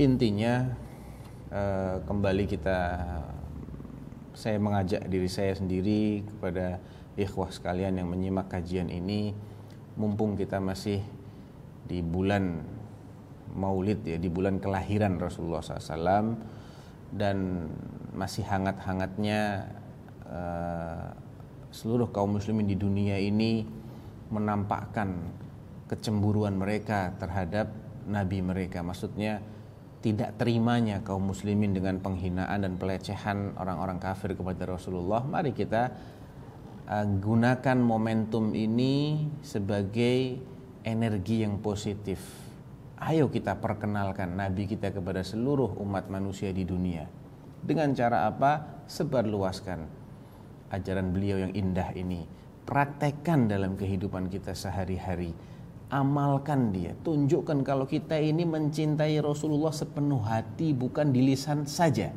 intinya eh, kembali kita saya mengajak diri saya sendiri kepada ikhwah sekalian yang menyimak kajian ini. Mumpung kita masih di bulan Maulid ya di bulan kelahiran Rasulullah SAW dan masih hangat-hangatnya uh, seluruh kaum muslimin di dunia ini menampakkan kecemburuan mereka terhadap nabi mereka. Maksudnya tidak terimanya kaum muslimin dengan penghinaan dan pelecehan orang-orang kafir kepada Rasulullah mari kita uh, gunakan momentum ini sebagai energi yang positif. Ayo kita perkenalkan Nabi kita kepada seluruh umat manusia di dunia. Dengan cara apa? Sebarluaskan ajaran beliau yang indah ini. Praktekkan dalam kehidupan kita sehari-hari. Amalkan dia. Tunjukkan kalau kita ini mencintai Rasulullah sepenuh hati bukan di lisan saja.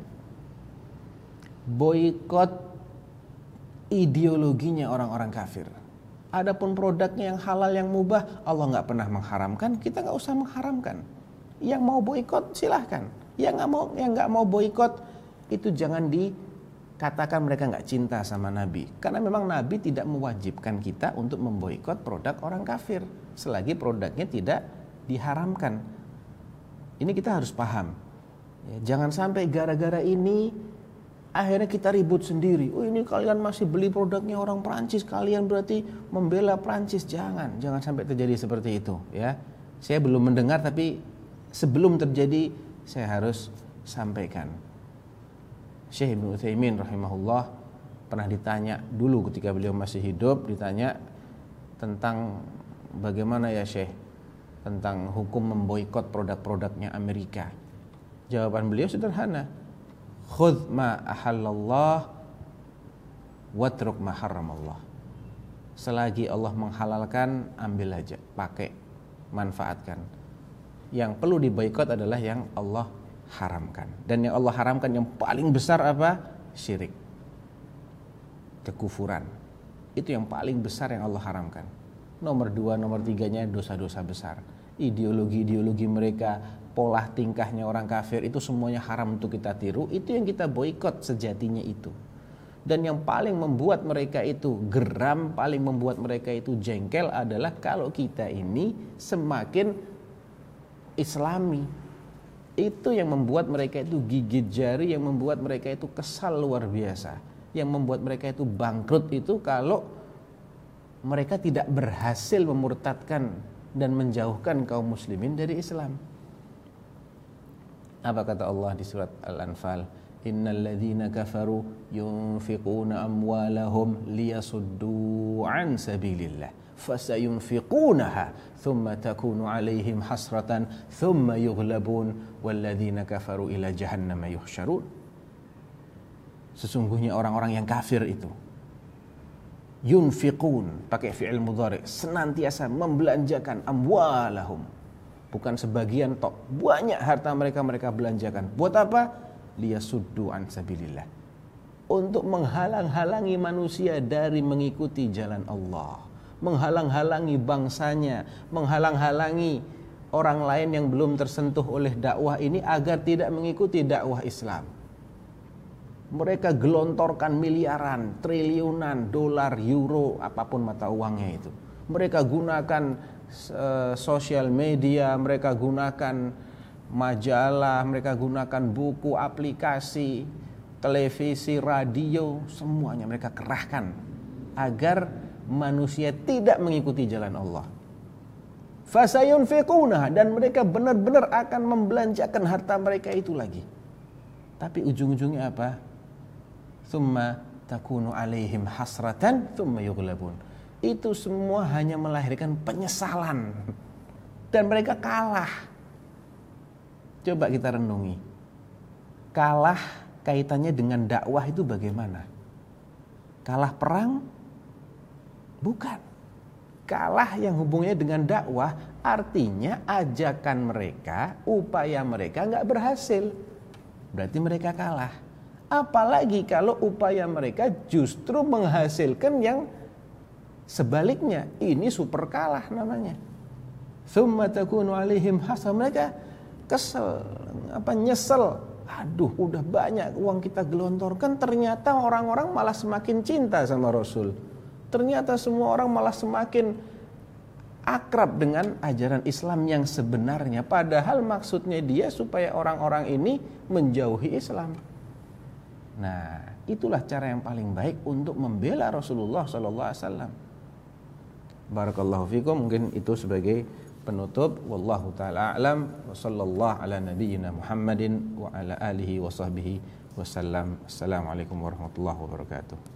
Boykot ideologinya orang-orang kafir Adapun produknya yang halal yang mubah, Allah nggak pernah mengharamkan, kita nggak usah mengharamkan. Yang mau boykot silahkan. Yang nggak mau yang nggak mau boykot itu jangan dikatakan mereka nggak cinta sama Nabi. Karena memang Nabi tidak mewajibkan kita untuk memboikot produk orang kafir selagi produknya tidak diharamkan. Ini kita harus paham. Ya, jangan sampai gara-gara ini Akhirnya kita ribut sendiri. Oh ini kalian masih beli produknya orang Prancis, kalian berarti membela Prancis. Jangan, jangan sampai terjadi seperti itu ya. Saya belum mendengar tapi sebelum terjadi saya harus sampaikan. Syekh Ibnu Utsaimin rahimahullah pernah ditanya dulu ketika beliau masih hidup ditanya tentang bagaimana ya Syekh tentang hukum memboikot produk-produknya Amerika. Jawaban beliau sederhana, khudh ma ahallallah watruk ma haramallah selagi Allah menghalalkan ambil aja pakai manfaatkan. Yang perlu diboikot adalah yang Allah haramkan. Dan yang Allah haramkan yang paling besar apa? Syirik. Kekufuran. Itu yang paling besar yang Allah haramkan. Nomor dua nomor tiganya dosa-dosa besar. Ideologi-ideologi mereka pola tingkahnya orang kafir itu semuanya haram untuk kita tiru, itu yang kita boykot sejatinya itu. Dan yang paling membuat mereka itu geram, paling membuat mereka itu jengkel adalah kalau kita ini semakin islami. Itu yang membuat mereka itu gigit jari, yang membuat mereka itu kesal luar biasa. Yang membuat mereka itu bangkrut itu kalau mereka tidak berhasil memurtadkan dan menjauhkan kaum muslimin dari Islam. Apa kata Allah di surat Al-Anfal? Innal ladzina kafaru yunfiquna amwalahum liyasuddu an sabilillah fasayunfiqunaha thumma takunu alaihim hasratan thumma yughlabun walladzina kafaru ila jahannam yuhsyarun Sesungguhnya orang-orang yang kafir itu yunfiqun pakai fi'il mudhari senantiasa membelanjakan amwalahum bukan sebagian tok. Banyak harta mereka mereka belanjakan. Buat apa? Liyasuddu an sabilillah. Untuk menghalang-halangi manusia dari mengikuti jalan Allah. Menghalang-halangi bangsanya, menghalang-halangi orang lain yang belum tersentuh oleh dakwah ini agar tidak mengikuti dakwah Islam. Mereka gelontorkan miliaran, triliunan dolar, euro, apa pun mata uangnya itu. Mereka gunakan Eh, sosial media, mereka gunakan majalah, mereka gunakan buku, aplikasi, televisi, radio, semuanya mereka kerahkan agar manusia tidak mengikuti jalan Allah. Fasayunfiquna dan mereka benar-benar akan membelanjakan harta mereka itu lagi. Tapi ujung-ujungnya apa? Thumma takunu alaihim hasratan thumma yughlabun itu semua hanya melahirkan penyesalan dan mereka kalah. Coba kita renungi. Kalah kaitannya dengan dakwah itu bagaimana? Kalah perang? Bukan. Kalah yang hubungnya dengan dakwah artinya ajakan mereka, upaya mereka nggak berhasil. Berarti mereka kalah. Apalagi kalau upaya mereka justru menghasilkan yang Sebaliknya, ini super kalah namanya. Thumma takunu alaihim hasah. Mereka kesel, apa nyesel. Aduh, udah banyak uang kita gelontorkan, ternyata orang-orang malah semakin cinta sama Rasul. Ternyata semua orang malah semakin akrab dengan ajaran Islam yang sebenarnya. Padahal maksudnya dia supaya orang-orang ini menjauhi Islam. Nah, itulah cara yang paling baik untuk membela Rasulullah Sallallahu Alaihi Wasallam. Barakallahu fikum. Mungkin itu sebagai penutup wallahu taala alam wa sallallahu ala nabiyyina Muhammadin wa ala alihi wa sahbihi wasallam assalamualaikum warahmatullahi wabarakatuh